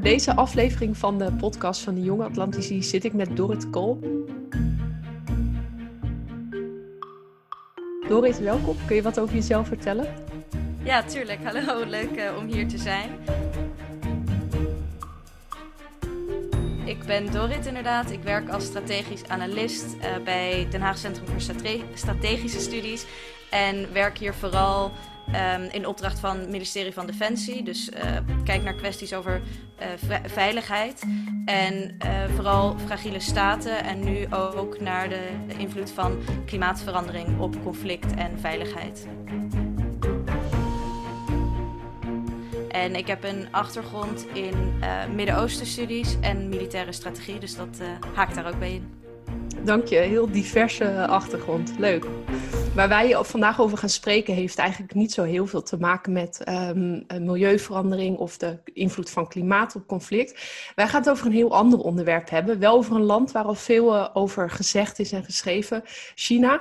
Voor deze aflevering van de podcast van de Jonge Atlantici zit ik met Dorrit Kool. Dorrit, welkom. Kun je wat over jezelf vertellen? Ja, tuurlijk. Hallo, leuk uh, om hier te zijn. Ik ben Dorit inderdaad. Ik werk als strategisch analist uh, bij Den Haag Centrum voor Strate Strategische Studies. En werk hier vooral um, in opdracht van het ministerie van Defensie. Dus uh, kijk naar kwesties over uh, veiligheid. En vooral fragiele staten. En nu ook naar de invloed van klimaatverandering op conflict en veiligheid. En ik heb een achtergrond in uh, Midden-Oosten studies en militaire strategie, dus dat haakt daar ook bij in. Dank je, heel diverse achtergrond. Leuk. Waar wij vandaag over gaan spreken heeft eigenlijk niet zo heel veel te maken met um, milieuverandering of de invloed van klimaat op conflict. Wij gaan het over een heel ander onderwerp hebben. Wel over een land waar al veel over gezegd is en geschreven, China.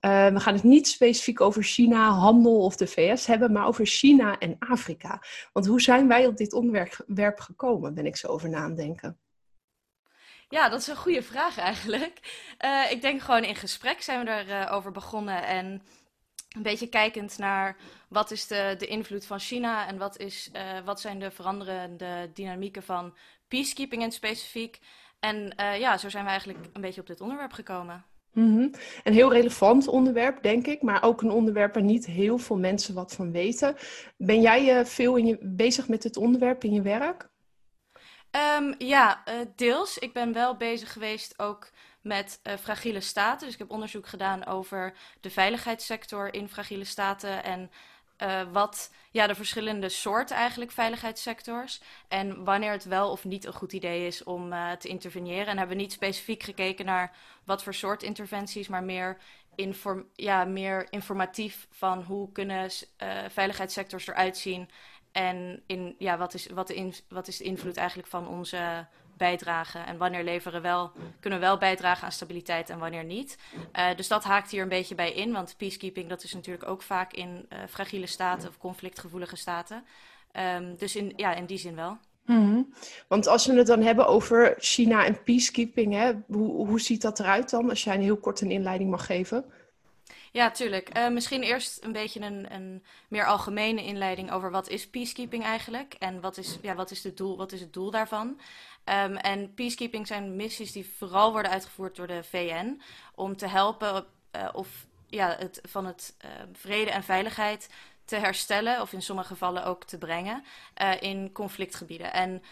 Uh, we gaan het niet specifiek over China, handel of de VS hebben, maar over China en Afrika. Want hoe zijn wij op dit onderwerp gekomen, ben ik zo over na aan denken. Ja, dat is een goede vraag eigenlijk. Uh, ik denk gewoon in gesprek zijn we erover uh, over begonnen en een beetje kijkend naar wat is de, de invloed van China en wat, is, uh, wat zijn de veranderende dynamieken van peacekeeping in specifiek. En ja, zo zijn we eigenlijk een beetje op dit onderwerp gekomen. Mm. Een heel relevant onderwerp, denk ik, maar ook een onderwerp waar niet heel veel mensen wat van weten. Ben jij veel in je, bezig met dit onderwerp in je werk? Um, ja, uh, deels. Ik ben wel bezig geweest ook met uh, fragiele staten. Dus ik heb onderzoek gedaan over de veiligheidssector in fragiele staten en uh, wat ja, de verschillende soorten eigenlijk veiligheidssectors. En wanneer het wel of niet een goed idee is om te interveneren. En hebben niet specifiek gekeken naar wat voor soort interventies, maar meer, inform ja, meer informatief van hoe kunnen veiligheidssectors eruit zien. En in, ja, wat, is, wat, in, wat is de invloed eigenlijk van onze bijdragen en wanneer leveren wel, kunnen we wel bijdragen aan stabiliteit en wanneer niet. Uh, dus dat haakt hier een beetje bij in, want peacekeeping dat is natuurlijk ook vaak in uh, fragiele staten of conflictgevoelige staten. Um, dus in, ja, in die zin wel. -hmm. Want als we het dan hebben over China en peacekeeping, hè, hoe, hoe ziet dat eruit dan? Als jij een heel kort een inleiding mag geven. Ja, tuurlijk. Uh, misschien eerst een beetje een, een, meer algemene inleiding over wat is peacekeeping eigenlijk en wat is, ja, wat is, het, doel, wat is het doel daarvan. Um, en peacekeeping zijn missies die vooral worden uitgevoerd door de VN om te helpen uh, of ja, het, van het uh, vrede en veiligheid te herstellen, of in sommige gevallen ook te brengen, uh, in conflictgebieden. En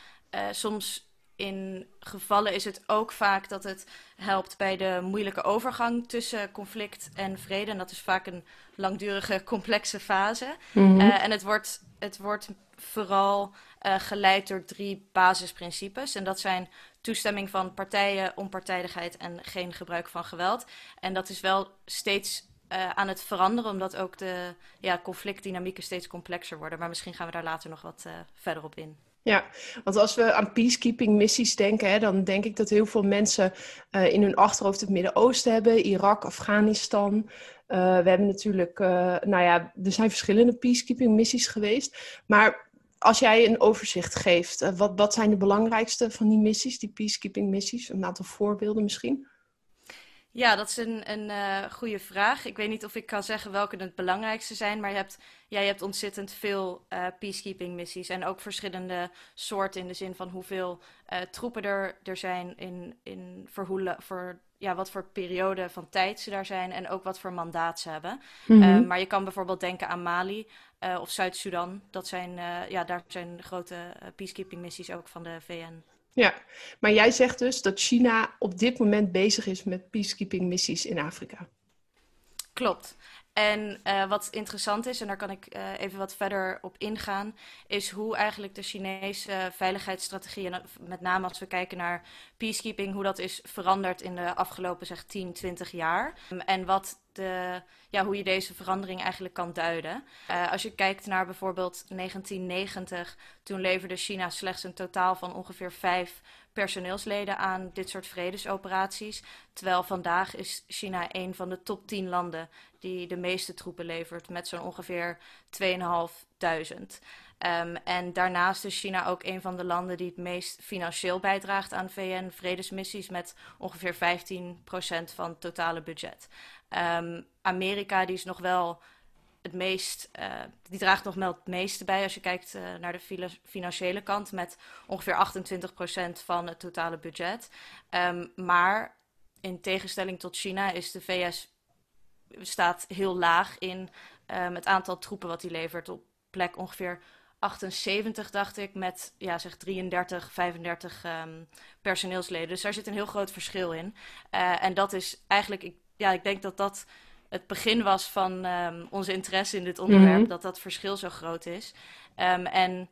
soms in gevallen is het ook vaak dat het helpt bij de moeilijke overgang tussen conflict en vrede. En dat is vaak een langdurige, complexe fase. Mm -hmm. en het wordt, het wordt vooral uh, geleid door drie basisprincipes. En dat zijn toestemming van partijen, onpartijdigheid en geen gebruik van geweld. En dat is wel steeds uh, aan het veranderen, omdat ook de ja, conflictdynamieken steeds complexer worden. Maar misschien gaan we daar later nog wat verder op in. Ja, want als we aan peacekeeping missies denken, hè, dan denk ik dat heel veel mensen uh, in hun achterhoofd het Midden-Oosten hebben, Irak, Afghanistan. Uh, we hebben natuurlijk, uh, nou ja, er zijn verschillende peacekeeping missies geweest. Maar als jij een overzicht geeft, wat, wat zijn de belangrijkste van die missies, die peacekeeping missies? Een aantal voorbeelden misschien? Ja, dat is een, een uh, goede vraag. Ik weet niet of ik kan zeggen welke het belangrijkste zijn, maar je hebt, ja, je hebt ontzettend veel uh, peacekeeping missies en ook verschillende soorten in de zin van hoeveel uh, troepen er, er zijn in, in voor, hoe, voor ja, wat voor periode van tijd ze daar zijn en ook wat voor mandaat ze hebben. Mm -hmm. maar je kan bijvoorbeeld denken aan Mali of Zuid-Sudan. Dat zijn, ja, daar zijn grote peacekeeping missies ook van de VN. Ja, maar jij zegt dus dat China op dit moment bezig is met peacekeeping missies in Afrika. Klopt. En uh, wat interessant is, en daar kan ik uh, even wat verder op ingaan, is hoe eigenlijk de Chinese veiligheidsstrategie, en met name als we kijken naar peacekeeping, hoe dat is veranderd in de afgelopen zeg 10, 20 jaar. En wat ja, hoe je deze verandering eigenlijk kan duiden. Uh, als je kijkt naar bijvoorbeeld 1990, toen leverde China slechts een totaal van ongeveer vijf personeelsleden aan dit soort vredesoperaties. Terwijl vandaag is China een van de top 10 landen die de meeste troepen levert, met zo'n ongeveer 2.500. Ehm, en daarnaast is China ook een van de landen die het meest financieel bijdraagt aan VN-vredesmissies met ongeveer 15% van het totale budget. Um, Amerika die is nog wel het meest, uh, die draagt nog wel het meeste bij als je kijkt uh, naar de financiële kant met ongeveer 28% van het totale budget. Um, maar in tegenstelling tot China is de VS staat heel laag in um, het aantal troepen wat hij levert op plek ongeveer 78, dacht ik, met ja, zeg 33, 35 um, personeelsleden. Dus daar zit een heel groot verschil in. Uh, en dat is eigenlijk, ik, ja, ik denk dat dat het begin was van um, onze interesse in dit onderwerp, mm -hmm. dat dat verschil zo groot is. Um, en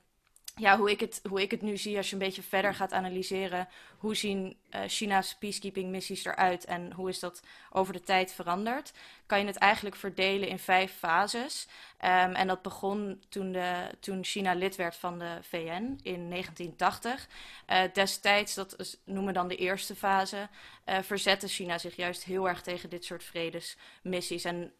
ja, hoe ik, het, hoe ik het nu zie, als je een beetje verder gaat analyseren, hoe zien uh, China's peacekeeping missies eruit en hoe is dat over de tijd veranderd, kan je het eigenlijk verdelen in vijf fases. Um, en dat begon toen, de, toen China lid werd van de VN in 1980. Uh, destijds, dat noemen we dan de eerste fase, uh, verzette China zich juist heel erg tegen dit soort vredesmissies. En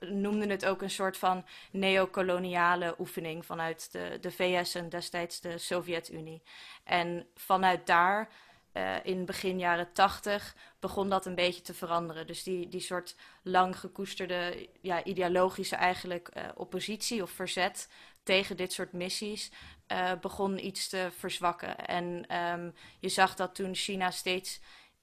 noemden het ook een soort van neocoloniale oefening vanuit de, de VS en destijds de Sovjet-Unie. En vanuit daar, uh, in begin jaren tachtig, begon dat een beetje te veranderen. Dus die, die soort lang gekoesterde, ja, ideologische eigenlijk uh, oppositie of verzet tegen dit soort missies uh, begon iets te verzwakken. En um, je zag dat toen China steeds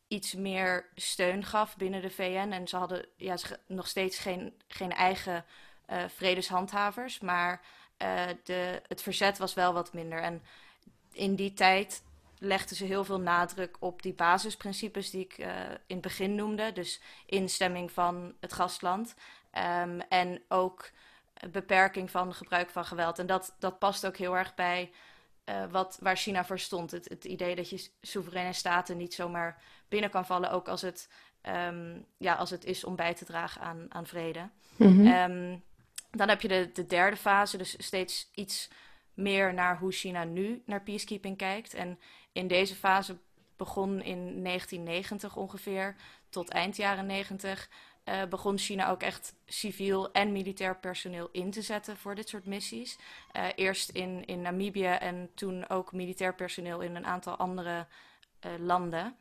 iets meer steun gaf binnen de VN. En ze hadden ja, nog steeds geen, geen eigen uh, vredeshandhavers, maar uh, de, het verzet was wel wat minder. En in die tijd legden ze heel veel nadruk op die basisprincipes die ik uh, in het begin noemde. Dus instemming van het gastland um, en ook beperking van gebruik van geweld. En dat, dat past ook heel erg bij wat, waar China voor stond. Het, het idee dat je soevereine staten niet zomaar binnen kan vallen, ook als het, um, ja, als het is om bij te dragen aan, aan vrede. Mm -hmm. um, dan heb je de, de derde fase, dus steeds iets meer naar hoe China nu naar peacekeeping kijkt. En in deze fase begon in 1990 ongeveer tot eind jaren 90 uh, begon China ook echt civiel en militair personeel in te zetten voor dit soort missies. Uh, eerst in, in Namibië en toen ook militair personeel in een aantal andere uh, landen.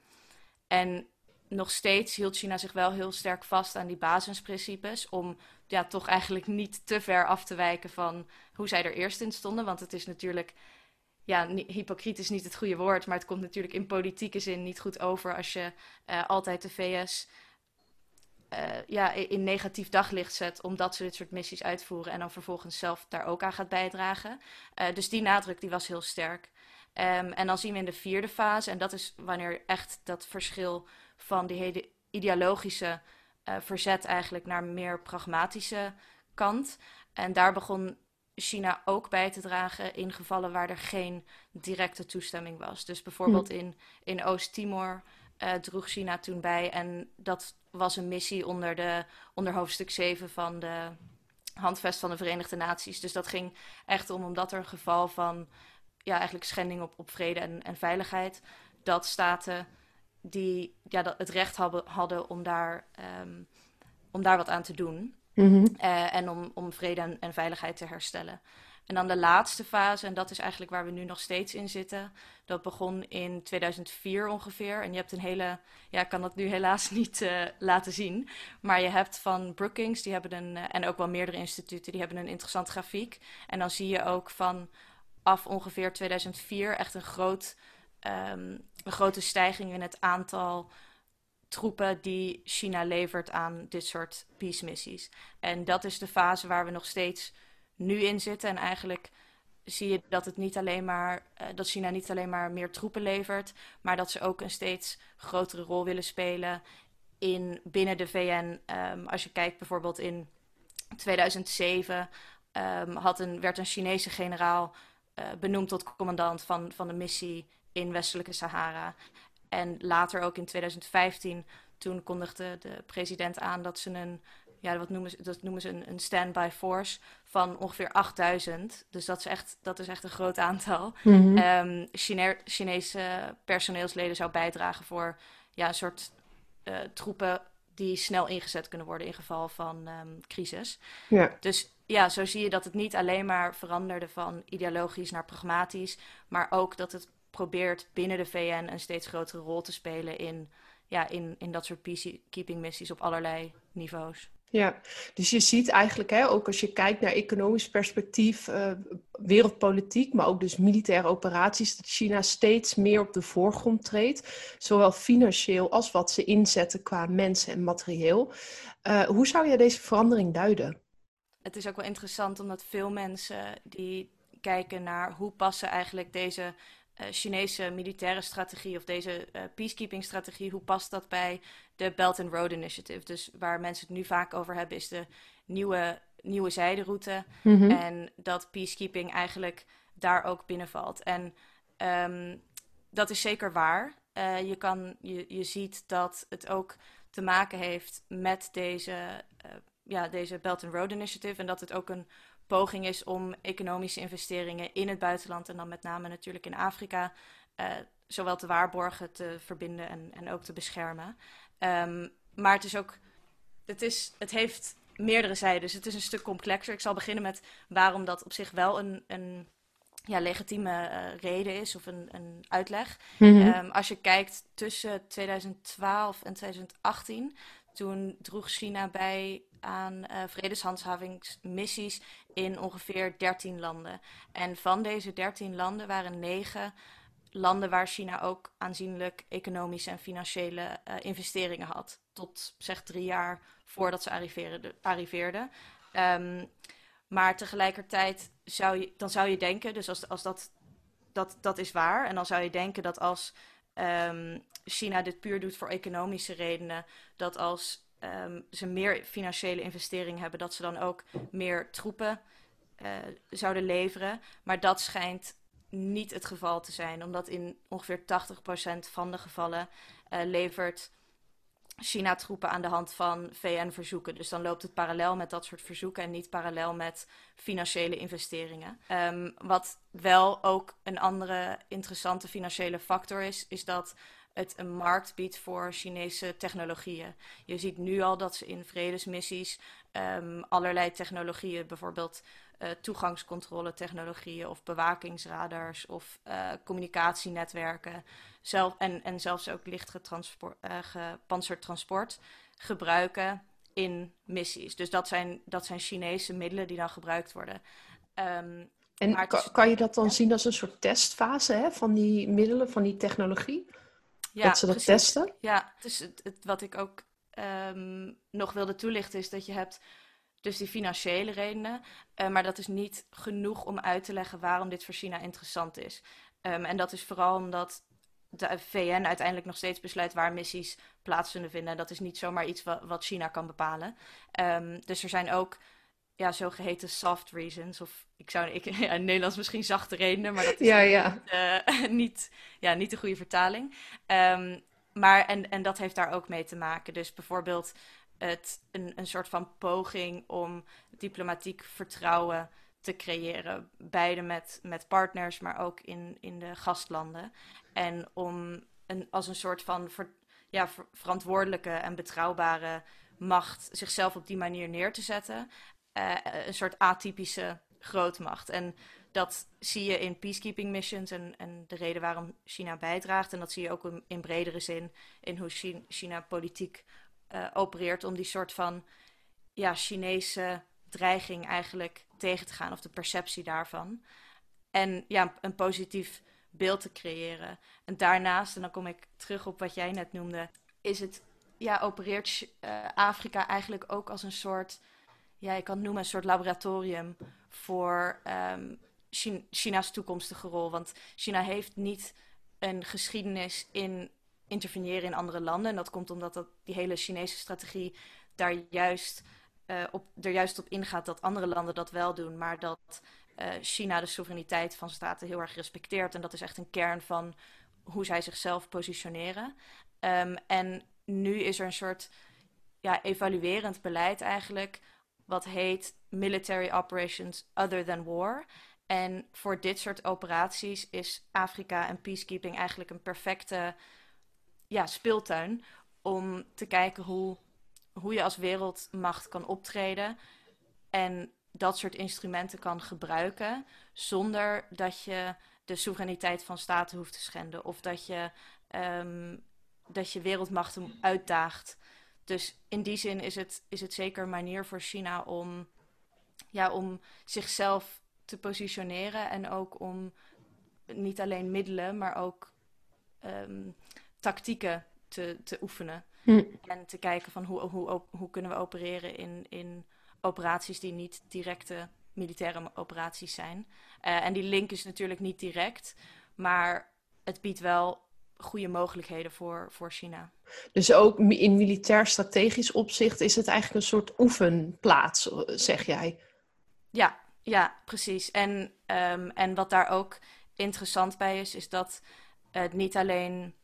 En nog steeds hield China zich wel heel sterk vast aan die basisprincipes om ja, toch eigenlijk niet te ver af te wijken van hoe zij er eerst in stonden. Want het is natuurlijk, ja, hypocriet is niet het goede woord, maar het komt natuurlijk in politieke zin niet goed over als je altijd de VS uh, ja, in negatief daglicht zet, omdat ze dit soort missies uitvoeren en dan vervolgens zelf daar ook aan gaat bijdragen. Uh, dus die nadruk die was heel sterk. Um, en dan zien we in de vierde fase, en dat is wanneer echt dat verschil van die hele ideologische uh, verzet eigenlijk naar meer pragmatische kant. En daar begon China ook bij te dragen in gevallen waar er geen directe toestemming was. Dus bijvoorbeeld mm. in, in Oost-Timor uh, droeg China toen bij. En dat was een missie onder, de, onder hoofdstuk 7 van de handvest van de Verenigde Naties. Dus dat ging echt om, omdat er een geval van ja, eigenlijk schending op, op vrede en, en veiligheid, dat staten die ja, dat het recht hadden, hadden om, daar, um, om daar wat aan te doen. Mm -hmm. uh, en om, om vrede en, en veiligheid te herstellen. En dan de laatste fase, en dat is eigenlijk waar we nu nog steeds in zitten. Dat begon in 2004 ongeveer. En je hebt een hele, ja, ik kan dat nu helaas niet uh, laten zien. Maar je hebt van Brookings, die hebben een, uh, en ook wel meerdere instituten, die hebben een interessant grafiek. En dan zie je ook van af ongeveer 2004 echt een, groot, um, een grote stijging in het aantal troepen die China levert aan dit soort peace missies. En dat is de fase waar we nog steeds nu in zitten. En eigenlijk zie je dat het niet alleen maar uh, dat China niet alleen maar meer troepen levert, maar dat ze ook een steeds grotere rol willen spelen in binnen de VN. Um, als je kijkt bijvoorbeeld in 2007 um, had een, werd een Chinese generaal uh, benoemd tot commandant van, van de missie in westelijke Sahara. En later ook in 2015, toen kondigde de president aan dat ze een ja, wat noemen ze, dat noemen ze een, een standby force van ongeveer 8000. Dus dat is echt, dat is echt een groot aantal. Mm -hmm. um, Chine Chinese personeelsleden zou bijdragen voor ja, een soort uh, troepen die snel ingezet kunnen worden in geval van ehm, crisis. Ja. Dus ja, zo zie je dat het niet alleen maar veranderde van ideologisch naar pragmatisch, maar ook dat het probeert binnen de VN een steeds grotere rol te spelen in, ja, in, in dat soort peacekeeping missies op allerlei niveaus. Ja, dus je ziet eigenlijk, hè, ook als je kijkt naar economisch perspectief, uh, wereldpolitiek, maar ook dus militaire operaties, dat China steeds meer op de voorgrond treedt, zowel financieel als wat ze inzetten qua mensen en materieel. Uh, hoe zou je deze verandering duiden? Het is ook wel interessant omdat veel mensen die kijken naar hoe passen eigenlijk deze Chinese militaire strategie of deze uh, peacekeeping strategie, hoe past dat bij de Belt and Road Initiative? Dus waar mensen het nu vaak over hebben, is de nieuwe, nieuwe zijderoute. Mhm. En dat peacekeeping eigenlijk daar ook binnenvalt. En um, dat is zeker waar. Uh, je, kan, je, je ziet dat het ook te maken heeft met deze, ja, deze Belt and Road Initiative. En dat het ook een poging is om economische investeringen in het buitenland en dan met name natuurlijk in Afrika uh, zowel te waarborgen, te verbinden en, en ook te beschermen. Um, maar het is ook, het, is, het heeft meerdere zijden, dus het is een stuk complexer. Ik zal beginnen met waarom dat op zich wel een, een ja, legitieme uh, reden is of een, een uitleg. Mhm. um, als je kijkt tussen 2012 en 2018, toen droeg China bij aan uh, vredeshandhavingsmissies in ongeveer 13 landen. En van deze 13 landen waren 9 landen waar China ook aanzienlijk economische en financiële uh, investeringen had. Tot zeg drie jaar voordat ze arriveerden. arriveerden. Um, maar tegelijkertijd zou je, dan zou je denken, dus als, als dat, dat, dat is waar, en dan zou je denken dat als um, China dit puur doet voor economische redenen, dat als um, ze meer financiële investeringen hebben, dat ze dan ook meer troepen uh, zouden leveren. Maar dat schijnt niet het geval te zijn, omdat in ongeveer 80% van de gevallen uh, levert China troepen aan de hand van VN-verzoeken. Dus dan loopt het parallel met dat soort verzoeken en niet parallel met financiële investeringen. Um, wat wel ook een andere interessante financiële factor is, is dat het een markt biedt voor Chinese technologieën. Je ziet nu al dat ze in vredesmissies um, allerlei technologieën, bijvoorbeeld uh, toegangscontrole technologieën of bewakingsradars of uh, communicatienetwerken zelf, en, en zelfs ook licht uh, gepantserd transport gebruiken in missies. Dus dat zijn, dat zijn Chinese middelen die dan gebruikt worden. Um, en kan, is, kan, je dat dan ja? zien als een soort testfase hè, van die middelen, van die technologie? Ja, dat ze dat precies. testen? Ja, dus het, het, wat ik ook um, nog wilde toelichten is dat je hebt dus die financiële redenen. Uh, maar dat is niet genoeg om uit te leggen waarom dit voor China interessant is. Um, en dat is vooral omdat de VN uiteindelijk nog steeds besluit waar missies plaats zullen vinden. Dat is niet zomaar iets wat, wat China kan bepalen. Um, dus er zijn ook ja, zogeheten soft reasons. Of ik zou ik, ja, in Nederlands misschien zachte redenen, maar dat is ja, ja. Niet, uh, niet, ja, niet de goede vertaling. Um, maar en, en dat heeft daar ook mee te maken. Dus bijvoorbeeld het, een, een soort van poging om diplomatiek vertrouwen te creëren. Beide met, met partners, maar ook in, in de gastlanden. En om een, als een soort van ver, ja, ver, verantwoordelijke en betrouwbare macht zichzelf op die manier neer te zetten. Uh, een soort atypische grootmacht. En dat zie je in peacekeeping missions en, en de reden waarom China bijdraagt. En dat zie je ook in, bredere zin in hoe China, politiek uh, opereert om die soort van ja, Chinese dreiging eigenlijk tegen te gaan, of de perceptie daarvan. En ja, een positief beeld te creëren. En daarnaast, en dan kom ik terug op wat jij net noemde, is het, ja, opereert uh, Afrika eigenlijk ook als een soort, ja, je kan het noemen een soort laboratorium voor um, China's toekomstige rol. Want China heeft niet een geschiedenis in interveneren in andere landen. En dat komt omdat dat, die hele Chinese strategie daar juist, uh, op, er juist op ingaat dat andere landen dat wel doen, maar dat uh, China de soevereiniteit van staten heel erg respecteert. En dat is echt een kern van hoe zij zichzelf positioneren. Um, en nu is er een soort ja, evaluerend beleid eigenlijk, wat heet Military Operations Other Than War. En voor dit soort operaties is Afrika en peacekeeping eigenlijk een perfecte ja, speeltuin om te kijken hoe hoe je als wereldmacht kan optreden en dat soort instrumenten kan gebruiken zonder dat je de soevereiniteit van staten hoeft te schenden of dat je, um, dat je wereldmachten uitdaagt. Dus in die zin is het, is het zeker een manier voor China om, ja, om zichzelf te positioneren en ook om niet alleen middelen, maar ook um, tactieken te, te oefenen. Hm. En te kijken van hoe, hoe, hoe kunnen we opereren in, in operaties die niet directe militaire operaties zijn. Uh, en die link is natuurlijk niet direct, maar het biedt wel goede mogelijkheden voor, voor China. Dus ook in militair strategisch opzicht is het eigenlijk een soort oefenplaats, zeg jij? Ja, ja precies. En, um, en wat daar ook interessant bij is, is dat het niet alleen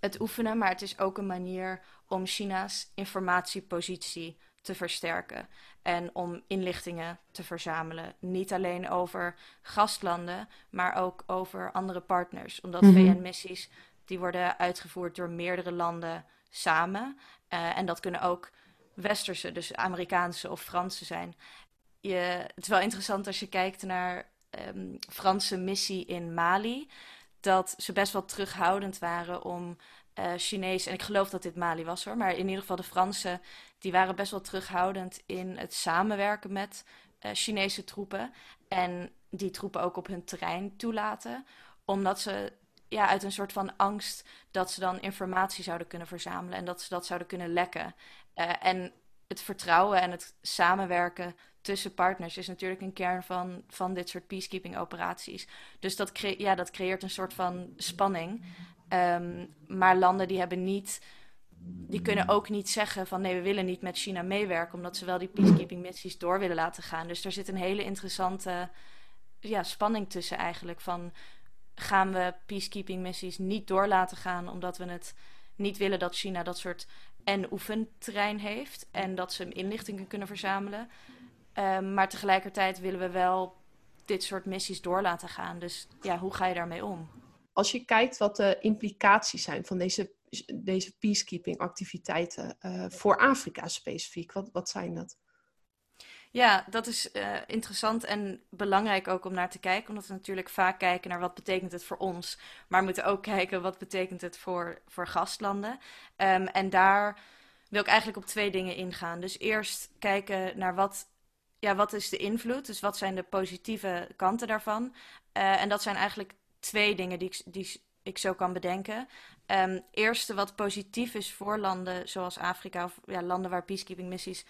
het oefenen, maar het is ook een manier om China's informatiepositie te versterken en om inlichtingen te verzamelen. Niet alleen over gastlanden, maar ook over andere partners. Omdat mhm. VN-missies die worden uitgevoerd door meerdere landen samen. Uh, en dat kunnen ook westerse, dus Amerikaanse of Franse zijn. Je, het is wel interessant als je kijkt naar um, Franse missie in Mali. Dat ze best wel terughoudend waren om uh, Chinees, en ik geloof dat dit Mali was hoor, maar in ieder geval de Fransen, die waren best wel terughoudend in het samenwerken met uh, Chinese troepen. En die troepen ook op hun terrein toelaten, omdat ze ja, uit een soort van angst dat ze dan informatie zouden kunnen verzamelen en dat ze dat zouden kunnen lekken. Uh, en het vertrouwen en het samenwerken tussen partners is natuurlijk een kern van, van dit soort peacekeeping operaties. Dus dat, ja, dat creëert een soort van spanning. Um, maar landen die hebben niet. Die kunnen ook niet zeggen van nee, we willen niet met China meewerken, omdat ze wel die peacekeeping missies door willen laten gaan. Dus er zit een hele interessante ja, spanning tussen eigenlijk. Van gaan we peacekeeping missies niet door laten gaan, omdat we het niet willen dat China dat soort en oefenterrein heeft en dat ze inlichtingen kunnen verzamelen. Um, maar tegelijkertijd willen we wel dit soort missies door laten gaan. Dus ja, hoe ga je daarmee om? Als je kijkt wat de implicaties zijn van deze, deze peacekeeping activiteiten uh, voor Afrika specifiek, wat, wat zijn dat? Ja, dat is uh, interessant en belangrijk ook om naar te kijken. Omdat we natuurlijk vaak kijken naar wat betekent het voor ons. Maar we moeten ook kijken wat betekent het voor, voor gastlanden. Um, en daar wil ik eigenlijk op twee dingen ingaan. Dus eerst kijken naar wat, ja, wat is de invloed. Dus wat zijn de positieve kanten daarvan. Uh, en dat zijn eigenlijk twee dingen die ik, die ik zo kan bedenken. Um, eerste, wat positief is voor landen zoals Afrika of ja, landen waar peacekeeping missies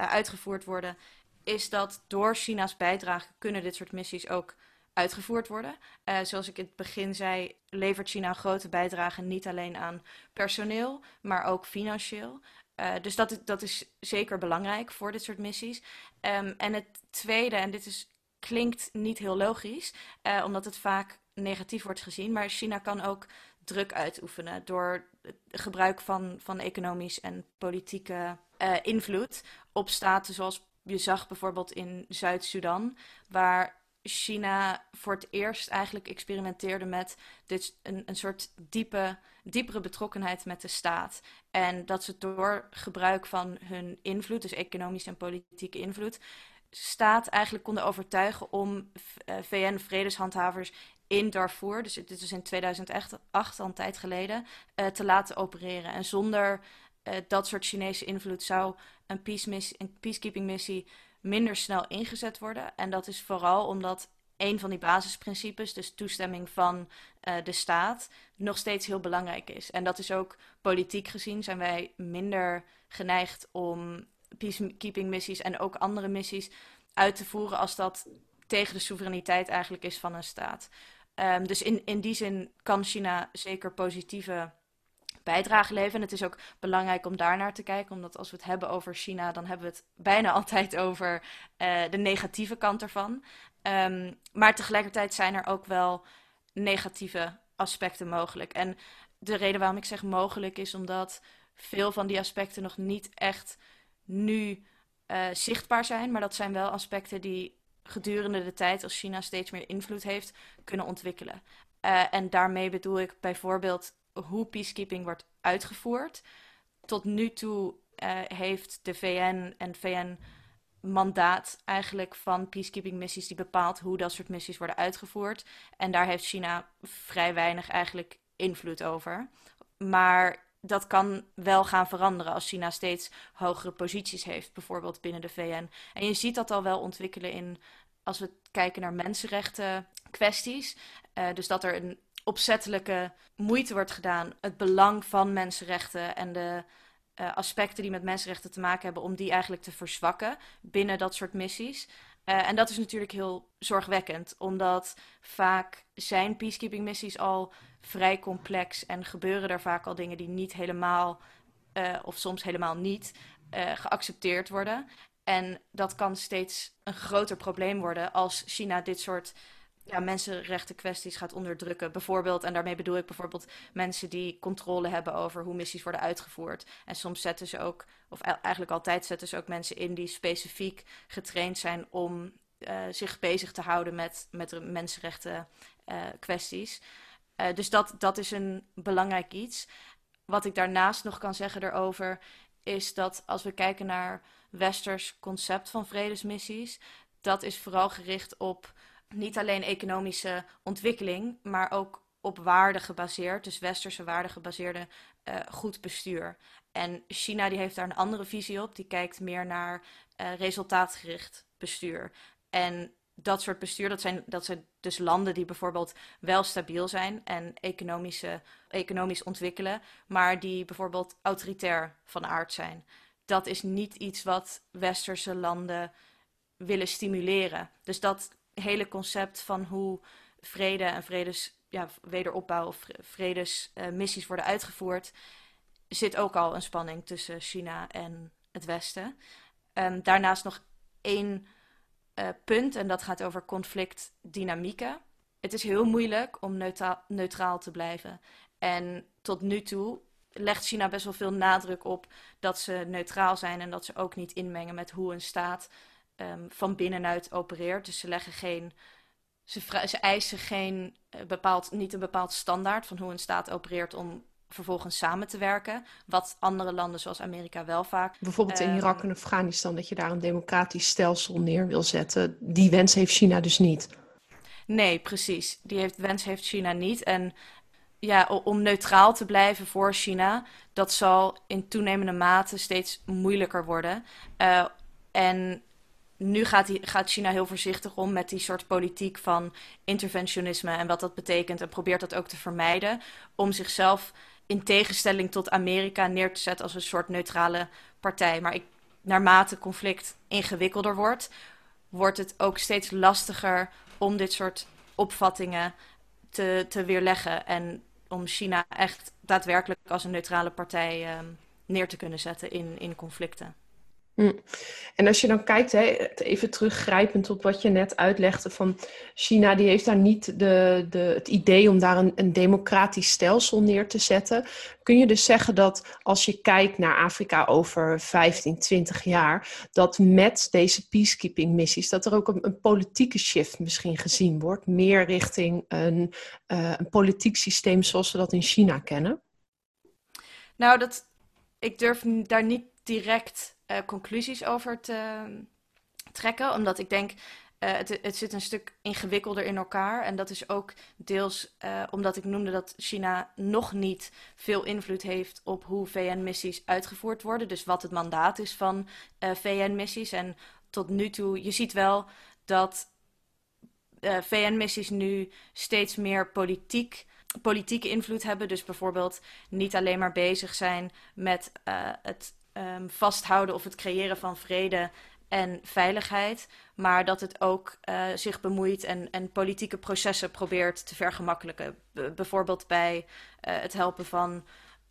uh, uitgevoerd worden, is dat door China's bijdrage kunnen dit soort missies ook uitgevoerd worden. Uh, zoals ik in het begin zei, levert China grote bijdrage niet alleen aan personeel, maar ook financieel. Uh, dus dat, dat is zeker belangrijk voor dit soort missies. Um, en het tweede, en dit is, klinkt niet heel logisch, uh, omdat het vaak negatief wordt gezien, maar China kan ook druk uitoefenen door gebruik van, van economisch en politieke invloed op staten zoals je zag bijvoorbeeld in Zuid-Sudan, waar China voor het eerst eigenlijk experimenteerde met dit, een, een soort diepe, diepere betrokkenheid met de staat. En dat ze door gebruik van hun invloed, dus economische en politieke invloed, staat eigenlijk konden overtuigen om uh, eh, VN-vredeshandhavers in Darfur, dus dit is in 2008, al een tijd geleden, uh, te laten opereren. En zonder uh, dat soort Chinese invloed zou een, peace een peacekeeping missie minder snel ingezet worden. En dat is vooral omdat een van die basisprincipes, dus toestemming van uh, de staat, nog steeds heel belangrijk is. En dat is ook politiek gezien zijn wij minder geneigd om peacekeeping missies en ook andere missies uit te voeren als dat tegen de soevereiniteit eigenlijk is van een staat. Um, dus in, in die zin kan China zeker positieve bijdrage leveren. En het is ook belangrijk om daar naar te kijken, omdat als we het hebben over China, dan hebben we het bijna altijd over uh, de negatieve kant ervan. Um, maar tegelijkertijd zijn er ook wel negatieve aspecten mogelijk. En de reden waarom ik zeg mogelijk is omdat veel van die aspecten nog niet echt nu uh, zichtbaar zijn. Maar dat zijn wel aspecten die gedurende de tijd, als China steeds meer invloed heeft, kunnen ontwikkelen. Uh, en daarmee bedoel ik bijvoorbeeld hoe peacekeeping wordt uitgevoerd. Tot nu toe heeft de VN en VN mandaat eigenlijk van peacekeeping missies die bepaalt hoe dat soort missies worden uitgevoerd. En daar heeft China vrij weinig eigenlijk invloed over. Maar dat kan wel gaan veranderen als China steeds hogere posities heeft, bijvoorbeeld binnen de VN. En je ziet dat al wel ontwikkelen in, als we kijken naar mensenrechten kwesties. Uh, dus dat er een opzettelijke moeite wordt gedaan, het belang van mensenrechten en de uh, aspecten die met mensenrechten te maken hebben, om die eigenlijk te verzwakken binnen dat soort missies. Uh, en dat is natuurlijk heel zorgwekkend, omdat vaak zijn peacekeeping missies al vrij complex en gebeuren er vaak al dingen die niet helemaal, uh, of soms helemaal niet, geaccepteerd worden. En dat kan steeds een groter probleem worden als China dit soort ja, mensenrechten kwesties gaat onderdrukken. Bijvoorbeeld, en daarmee bedoel ik bijvoorbeeld mensen die controle hebben over hoe missies worden uitgevoerd. En soms zetten ze ook, of eigenlijk altijd zetten ze ook mensen in die specifiek getraind zijn om uh, zich bezig te houden met, met mensenrechten uh, kwesties. Uh, dus dat, dat is een belangrijk iets. Wat ik daarnaast nog kan zeggen erover, is dat als we kijken naar westers concept van vredesmissies, dat is vooral gericht op niet alleen economische ontwikkeling, maar ook op waarde gebaseerd, dus westerse waarde gebaseerde uh, goed bestuur. En China die heeft daar een andere visie op, die kijkt meer naar uh, resultaatgericht bestuur. En dat soort bestuur, dat zijn, dat zijn dus landen die bijvoorbeeld wel stabiel zijn en economische, economisch ontwikkelen, maar die bijvoorbeeld autoritair van aard zijn. Dat is niet iets wat westerse landen willen stimuleren. Dus dat hele concept van hoe vrede en vredes, ja, wederopbouw of vredesmissies uh, worden uitgevoerd, zit ook al een spanning tussen China en het Westen. Um, daarnaast nog één uh, punt, en dat gaat over conflictdynamieken. Het is heel moeilijk om neutraal te blijven. En tot nu toe legt China best wel veel nadruk op dat ze neutraal zijn en dat ze ook niet inmengen met hoe een staat um, van binnenuit opereert. Dus ze leggen geen. Ze, ze eisen geen, uh, bepaald, niet een bepaald standaard van hoe een staat opereert om vervolgens samen te werken. Wat andere landen zoals Amerika wel vaak. Bijvoorbeeld in um, Irak en Afghanistan, dat je daar een democratisch stelsel neer wil zetten. Die wens heeft China dus niet. Nee, precies. Die heeft, wens heeft China niet. En ja, om neutraal te blijven voor China, dat zal in toenemende mate steeds moeilijker worden. Uh, en nu gaat, die, gaat, China heel voorzichtig om met die soort politiek van interventionisme en wat dat betekent. En probeert dat ook te vermijden. Om zichzelf in tegenstelling tot Amerika neer te zetten als een soort neutrale partij. Maar ik, naarmate conflict ingewikkelder wordt, wordt het ook steeds lastiger om dit soort opvattingen te, te weerleggen. En om China echt daadwerkelijk als een neutrale partij um, neer te kunnen zetten in, in conflicten. Hm. En als je dan kijkt, hè, even teruggrijpend op wat je net uitlegde van China, die heeft daar niet de, de, het idee om daar een, een democratisch stelsel neer te zetten. Kun je dus zeggen dat als je kijkt naar Afrika over 15, 20 jaar, dat met deze peacekeeping missies, dat er ook een, een politieke shift misschien gezien wordt, meer richting een, uh, een politiek systeem zoals we dat in China kennen? Nou, dat, ik durf daar niet direct uh, conclusies over te trekken. Omdat ik denk, uh, het, het zit een stuk ingewikkelder in elkaar. En dat is ook deels uh, omdat ik noemde dat China nog niet veel invloed heeft op hoe VN-missies uitgevoerd worden. Dus wat het mandaat is van VN-missies. En tot nu toe, je ziet wel dat VN-missies nu steeds meer politiek politieke invloed hebben. Dus bijvoorbeeld niet alleen maar bezig zijn met het um, vasthouden of het creëren van vrede en veiligheid, maar dat het ook uh, zich bemoeit en, en, politieke processen probeert te vergemakkelijken. Bijvoorbeeld bij uh, het helpen van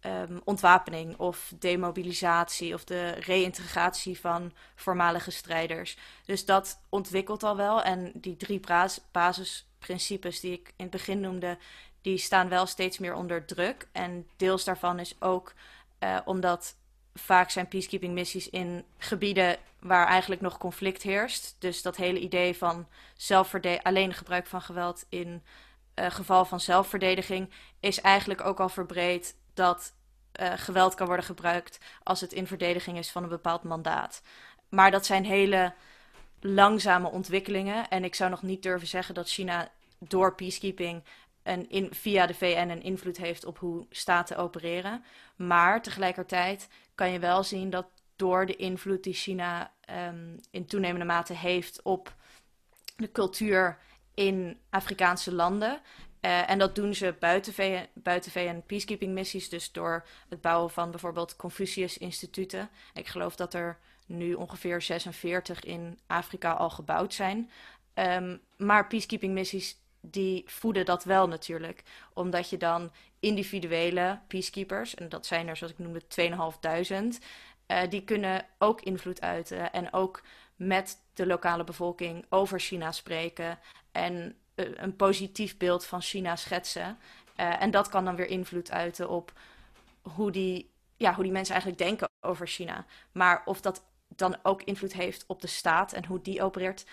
um, ontwapening of demobilisatie of de reïntegratie van voormalige strijders. Dus dat ontwikkelt al wel en die drie basisprincipes die ik in het begin noemde, die staan wel steeds meer onder druk. En deels daarvan is ook uh, omdat vaak zijn peacekeeping missies in gebieden waar eigenlijk nog conflict heerst. Dus dat hele idee van alleen gebruik van geweld in uh, geval van zelfverdediging is eigenlijk ook al verbreed dat uh, geweld kan worden gebruikt als het in verdediging is van een bepaald mandaat. Maar dat zijn hele langzame ontwikkelingen. En ik zou nog niet durven zeggen dat China door peacekeeping een in, via de VN een invloed heeft op hoe staten opereren. Maar tegelijkertijd kan je wel zien dat door de invloed die China um, in toenemende mate heeft op de cultuur in Afrikaanse landen. Uh, en dat doen ze buiten VN, buiten VN peacekeeping missies, dus door het bouwen van bijvoorbeeld Confucius-instituten. Ik geloof dat er nu ongeveer 46 in Afrika al gebouwd zijn. Um, maar peacekeeping missies die voeden dat wel natuurlijk. Omdat je dan individuele peacekeepers, en dat zijn er zoals ik noemde 2500, uh, die kunnen ook invloed uiten en ook met de lokale bevolking over China spreken en uh, een positief beeld van China schetsen. Uh, en dat kan dan weer invloed uiten op hoe die, ja, hoe die mensen eigenlijk denken over China. Maar of dat dan ook invloed heeft op de staat en hoe die opereert,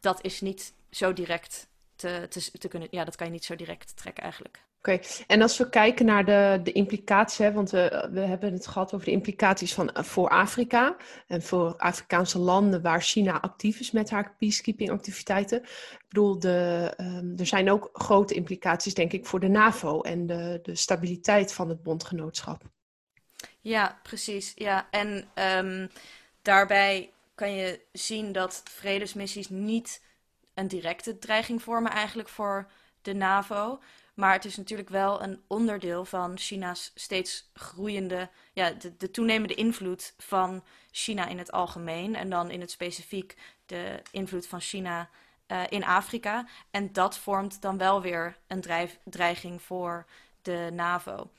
dat is niet zo direct te, te, te kunnen. Ja, dat kan je niet zo direct trekken eigenlijk. Oké, en als we kijken naar de, de implicaties, hè, want we, we hebben het gehad over de implicaties van, eh, voor Afrika en voor Afrikaanse landen waar China actief is met haar peacekeeping activiteiten. Ik bedoel, de, um, er zijn ook grote implicaties, denk ik, voor de NAVO en de, de stabiliteit van het bondgenootschap. Ja, precies. Ja, en um, daarbij kan je zien dat vredesmissies niet een directe dreiging vormen eigenlijk voor de NAVO. Maar het is natuurlijk wel een onderdeel van China's steeds groeiende, ja, de, de, toenemende invloed van China in het algemeen. En dan in het specifiek de invloed van China uh, in Afrika. En dat vormt dan wel weer een dreiging voor de NAVO.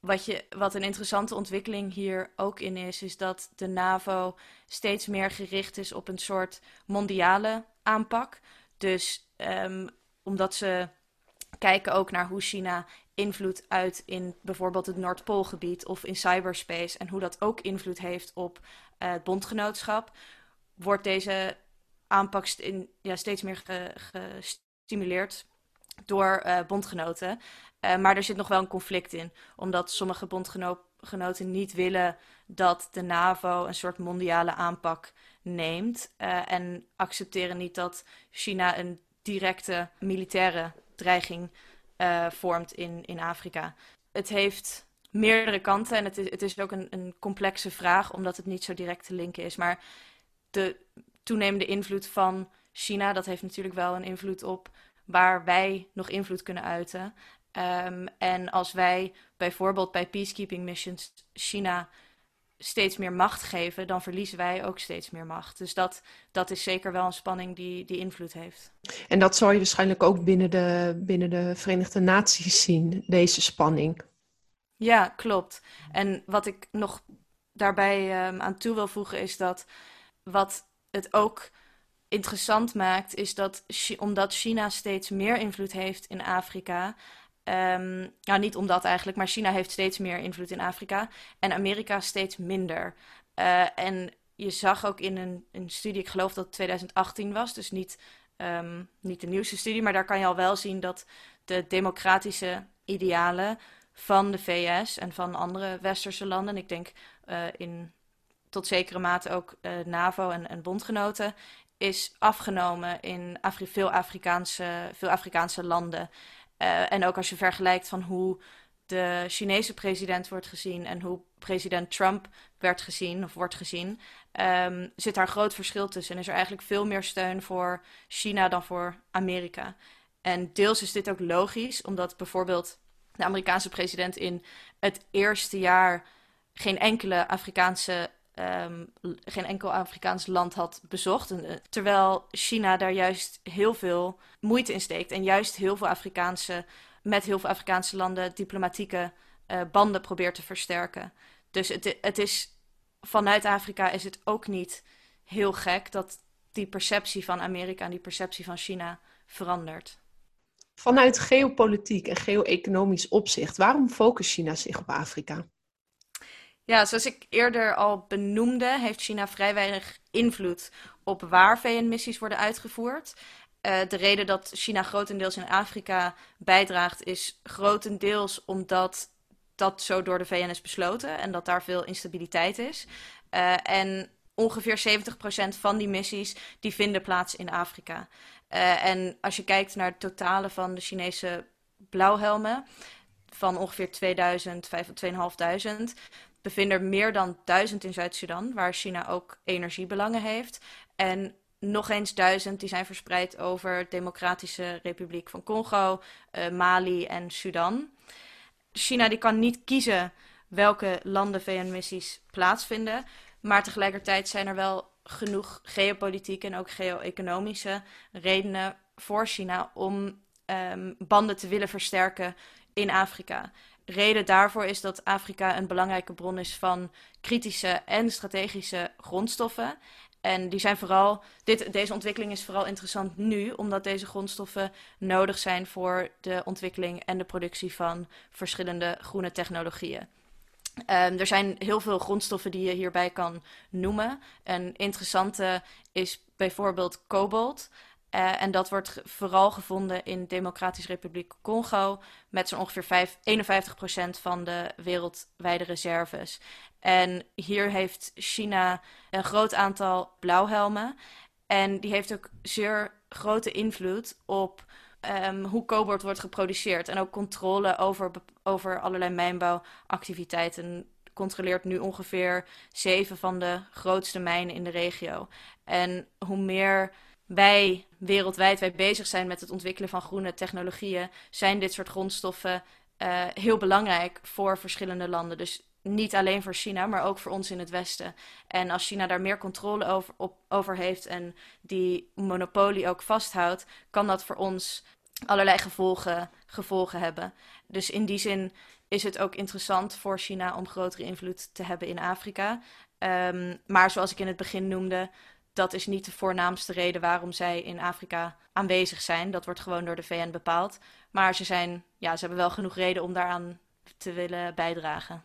Wat, je, wat een interessante ontwikkeling hier ook in is, is dat de NAVO steeds meer gericht is op een soort mondiale aanpak. Dus um, omdat ze kijken ook naar hoe China invloed uit in bijvoorbeeld het Noordpoolgebied of in cyberspace en hoe dat ook invloed heeft op uh, het bondgenootschap, wordt deze aanpak in, ja, steeds meer ge gestimuleerd door uh, bondgenoten. Uh, maar er zit nog wel een conflict in, omdat sommige bondgenoten niet willen dat de NAVO een soort mondiale aanpak neemt uh, en accepteren niet dat China een directe militaire dreiging uh, vormt in, in Afrika. Het heeft meerdere kanten en het is, het is ook een, een complexe vraag, omdat het niet zo direct te linken is. Maar de toenemende invloed van China, dat heeft natuurlijk wel een invloed op waar wij nog invloed kunnen uiten. Um, en als wij bijvoorbeeld bij peacekeeping missions China steeds meer macht geven, dan verliezen wij ook steeds meer macht. Dus dat, dat is zeker wel een spanning die, die invloed heeft. En dat zal je waarschijnlijk ook binnen de, binnen de Verenigde Naties zien, deze spanning. Ja, klopt. En wat ik nog daarbij um, aan toe wil voegen is dat wat het ook interessant maakt, is dat omdat China steeds meer invloed heeft in Afrika, Um, nou, niet omdat eigenlijk, maar China heeft steeds meer invloed in Afrika en Amerika steeds minder. Uh, en je zag ook in een, een, studie, ik geloof dat het 2018 was, dus niet, um, niet de nieuwste studie, maar daar kan je al wel zien dat de democratische idealen van de VS en van andere westerse landen, ik denk uh, in tot zekere mate ook uh, NAVO en, en, bondgenoten, is afgenomen in veel, Afrikaanse, veel Afrikaanse landen. Uh, en ook als je vergelijkt van hoe de Chinese president wordt gezien en hoe president Trump werd gezien of wordt gezien, um, zit daar groot verschil tussen. En is er eigenlijk veel meer steun voor China dan voor Amerika. En deels is dit ook logisch, omdat bijvoorbeeld de Amerikaanse president in het eerste jaar geen enkele Afrikaanse um, geen enkel Afrikaans land had bezocht. En, uh, terwijl China daar juist heel veel moeite in steekt. En juist heel veel Afrikaanse, met heel veel Afrikaanse landen diplomatieke uh, banden probeert te versterken. Dus het, het is, vanuit Afrika is het ook niet heel gek dat die perceptie van Amerika en die perceptie van China verandert. Vanuit geopolitiek en geo-economisch opzicht, waarom focust China zich op Afrika? Ja, zoals ik eerder al benoemde, heeft China vrij weinig invloed op waar VN-missies worden uitgevoerd. Uh, de reden dat China grotendeels in Afrika bijdraagt, is grotendeels omdat dat zo door de VN is besloten en dat daar veel instabiliteit is. Uh, en ongeveer 70% van die missies die vinden plaats in Afrika. Uh, en als je kijkt naar het totale van de Chinese blauwhelmen, van ongeveer 2000, 2500, bevinden er meer dan 1000 in Zuid-Sudan, waar China ook energiebelangen heeft. En nog eens duizend die zijn verspreid over Democratische Republiek van Congo, uh, Mali en Sudan. China die kan niet kiezen welke landen VN-missies plaatsvinden. Maar tegelijkertijd zijn er wel genoeg geopolitieke en ook geo-economische redenen voor China om um, banden te willen versterken in Afrika. Reden daarvoor is dat Afrika een belangrijke bron is van kritische en strategische grondstoffen. En die zijn vooral, dit, deze ontwikkeling is vooral interessant nu, omdat deze grondstoffen nodig zijn voor de ontwikkeling en de productie van verschillende groene technologieën. Um, er zijn heel veel grondstoffen die je hierbij kan noemen. Een interessante is bijvoorbeeld kobalt. Uh, en dat wordt vooral gevonden in Democratische Republiek Congo met zo'n ongeveer 5, 51% van de wereldwijde reserves. En hier heeft China een groot aantal blauwhelmen. En die heeft ook zeer grote invloed op um, hoe kobalt wordt geproduceerd. En ook controle over, over allerlei mijnbouwactiviteiten. Controleert nu ongeveer zeven van de grootste mijnen in de regio. En hoe meer wij wereldwijd wij bezig zijn met het ontwikkelen van groene technologieën, zijn dit soort grondstoffen uh, heel belangrijk voor verschillende landen. Dus niet alleen voor China, maar ook voor ons in het Westen. En als China daar meer controle over, over heeft en die monopolie ook vasthoudt, kan dat voor ons allerlei gevolgen, gevolgen hebben. Dus in die zin is het ook interessant voor China om grotere invloed te hebben in Afrika. Um, maar zoals ik in het begin noemde, dat is niet de voornaamste reden waarom zij in Afrika aanwezig zijn. Dat wordt gewoon door de VN bepaald. Maar ze, zijn, ja, ze hebben wel genoeg reden om daaraan te willen bijdragen.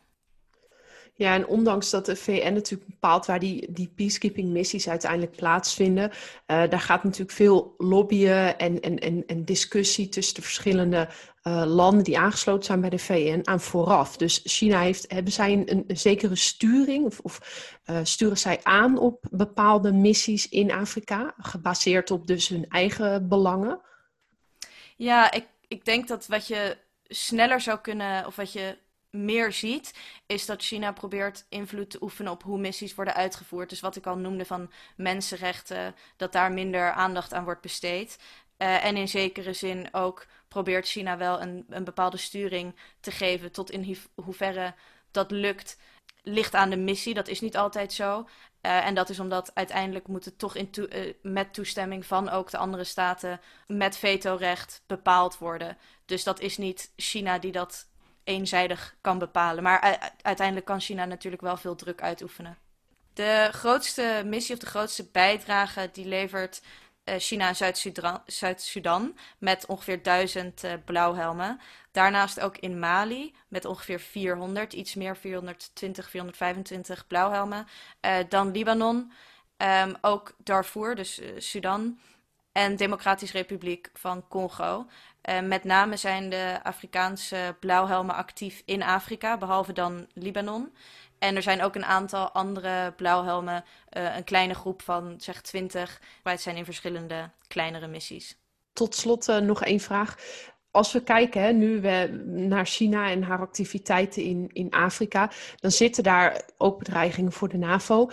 Ja, en ondanks dat de VN natuurlijk bepaalt waar die, die peacekeeping-missies uiteindelijk plaatsvinden, uh, daar gaat natuurlijk veel lobbyen en, en, en, en discussie tussen de verschillende uh, landen die aangesloten zijn bij de VN aan vooraf. Dus China heeft, hebben zij een, zekere sturing of, of uh, sturen zij aan op bepaalde missies in Afrika, gebaseerd op dus hun eigen belangen? Ja, ik, ik denk dat wat je sneller zou kunnen, of wat je meer ziet, is dat China probeert invloed te oefenen op hoe missies worden uitgevoerd. Dus wat ik al noemde van mensenrechten, dat daar minder aandacht aan wordt besteed. Uh, en in zekere zin ook probeert China wel een, een bepaalde sturing te geven. Tot in hoeverre dat lukt, ligt aan de missie. Dat is niet altijd zo. Uh, en dat is omdat uiteindelijk moet het toch in uh, met toestemming van ook de andere staten met vetorecht bepaald worden. Dus dat is niet China die dat eenzijdig kan bepalen. Maar uiteindelijk kan China natuurlijk wel veel druk uitoefenen. De grootste missie of de grootste bijdrage die levert uh, China en Zuid-Sudan met ongeveer 1000 uh, blauwhelmen. Daarnaast ook in Mali met ongeveer 400, iets meer 420, 425 blauwhelmen. Uh, dan Libanon, um, ook Darfur, dus Sudan. En Democratische Republiek van Congo. Uh, met name zijn de Afrikaanse blauwhelmen actief in Afrika, behalve dan Libanon. En er zijn ook een aantal andere blauwhelmen, uh, een kleine groep van zeg 20, waar het zijn in verschillende kleinere missies. Tot slot uh, nog één vraag als we kijken hè, nu we naar China en haar activiteiten in, in Afrika, dan zitten daar ook bedreigingen voor de NAVO.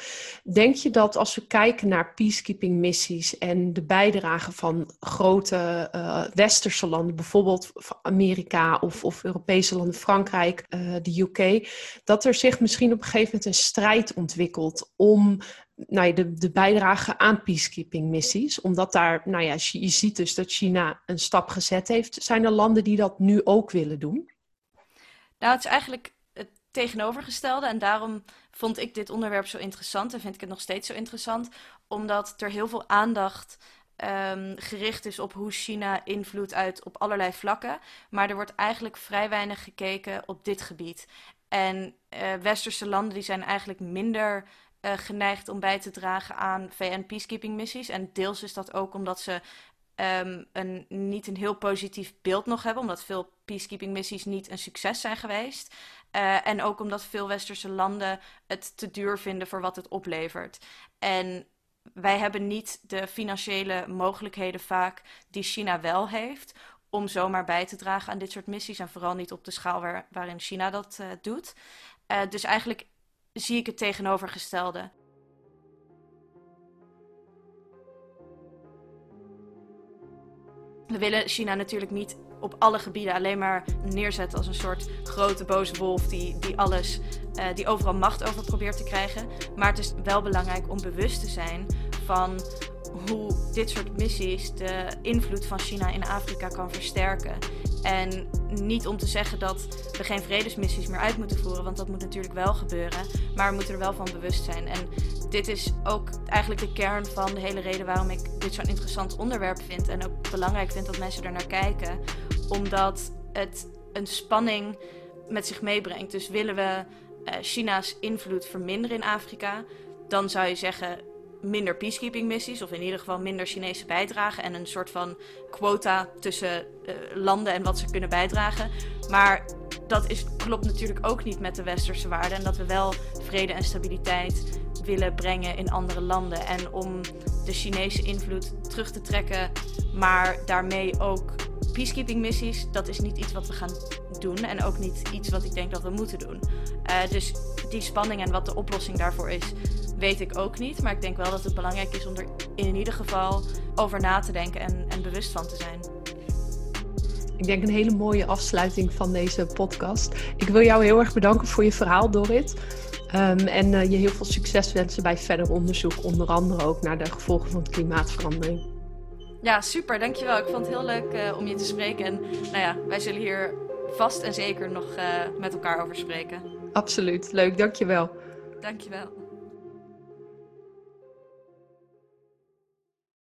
Denk je dat als we kijken naar peacekeeping missies en de bijdrage van grote uh, westerse landen, bijvoorbeeld Amerika of, of Europese landen, Frankrijk, uh, de UK, dat er zich misschien op een gegeven moment een strijd ontwikkelt om nou de, bijdrage aan peacekeeping missies. Omdat daar, nou ja, je ziet dus dat China een stap gezet heeft. Zijn er landen die dat nu ook willen doen? Nou, het is eigenlijk het tegenovergestelde. En daarom vond ik dit onderwerp zo interessant. En vind ik het nog steeds zo interessant. Omdat er heel veel aandacht um, gericht is op hoe China invloed uit op allerlei vlakken. Maar er wordt eigenlijk vrij weinig gekeken op dit gebied. En uh, westerse landen die zijn eigenlijk minder uh, geneigd om bij te dragen aan VN-peacekeeping-missies. En deels is dat ook omdat ze um, een, niet een heel positief beeld nog hebben, omdat veel peacekeeping-missies niet een succes zijn geweest. Uh, en ook omdat veel westerse landen het te duur vinden voor wat het oplevert. En wij hebben niet de financiële mogelijkheden vaak die China wel heeft om zomaar bij te dragen aan dit soort missies. En vooral niet op de schaal waar, waarin China dat uh, doet. Dus eigenlijk zie ik het tegenovergestelde. We willen China natuurlijk niet op alle gebieden alleen maar neerzetten als een soort grote boze wolf die, die alles, uh, die overal macht over probeert te krijgen. Maar het is wel belangrijk om bewust te zijn van hoe dit soort missies de invloed van China in Afrika kan versterken. En niet om te zeggen dat we geen vredesmissies meer uit moeten voeren, want dat moet natuurlijk wel gebeuren. Maar we moeten er wel van bewust zijn. En dit is ook eigenlijk de kern van de hele reden waarom ik dit zo'n interessant onderwerp vind. En ook belangrijk vind dat mensen er naar kijken. Omdat het een spanning met zich meebrengt. Dus willen we uh, China's invloed verminderen in Afrika, dan zou je zeggen minder peacekeeping missies, of in ieder geval minder Chinese bijdragen en een soort van quota tussen uh, landen en wat ze kunnen bijdragen. Maar dat is, klopt natuurlijk ook niet met de westerse waarden en dat we wel vrede en stabiliteit willen brengen in andere landen. En om de Chinese invloed terug te trekken, maar daarmee ook peacekeeping missies, dat is niet iets wat we gaan doen en ook niet iets wat ik denk dat we moeten doen. Uh, dus die spanning en wat de oplossing daarvoor is, weet ik ook niet. Maar ik denk wel dat het belangrijk is om er in ieder geval over na te denken en, en bewust van te zijn. Ik denk een hele mooie afsluiting van deze podcast. Ik wil jou heel erg bedanken voor je verhaal, Dorit. Um, en uh, je heel veel succes wensen bij verder onderzoek, onder andere ook naar de gevolgen van klimaatverandering. Ja, super, dankjewel. Ik vond het heel leuk uh, om je te spreken. En nou ja, wij zullen hier vast en zeker nog uh, met elkaar over spreken. Absoluut, leuk, dankjewel. Dankjewel.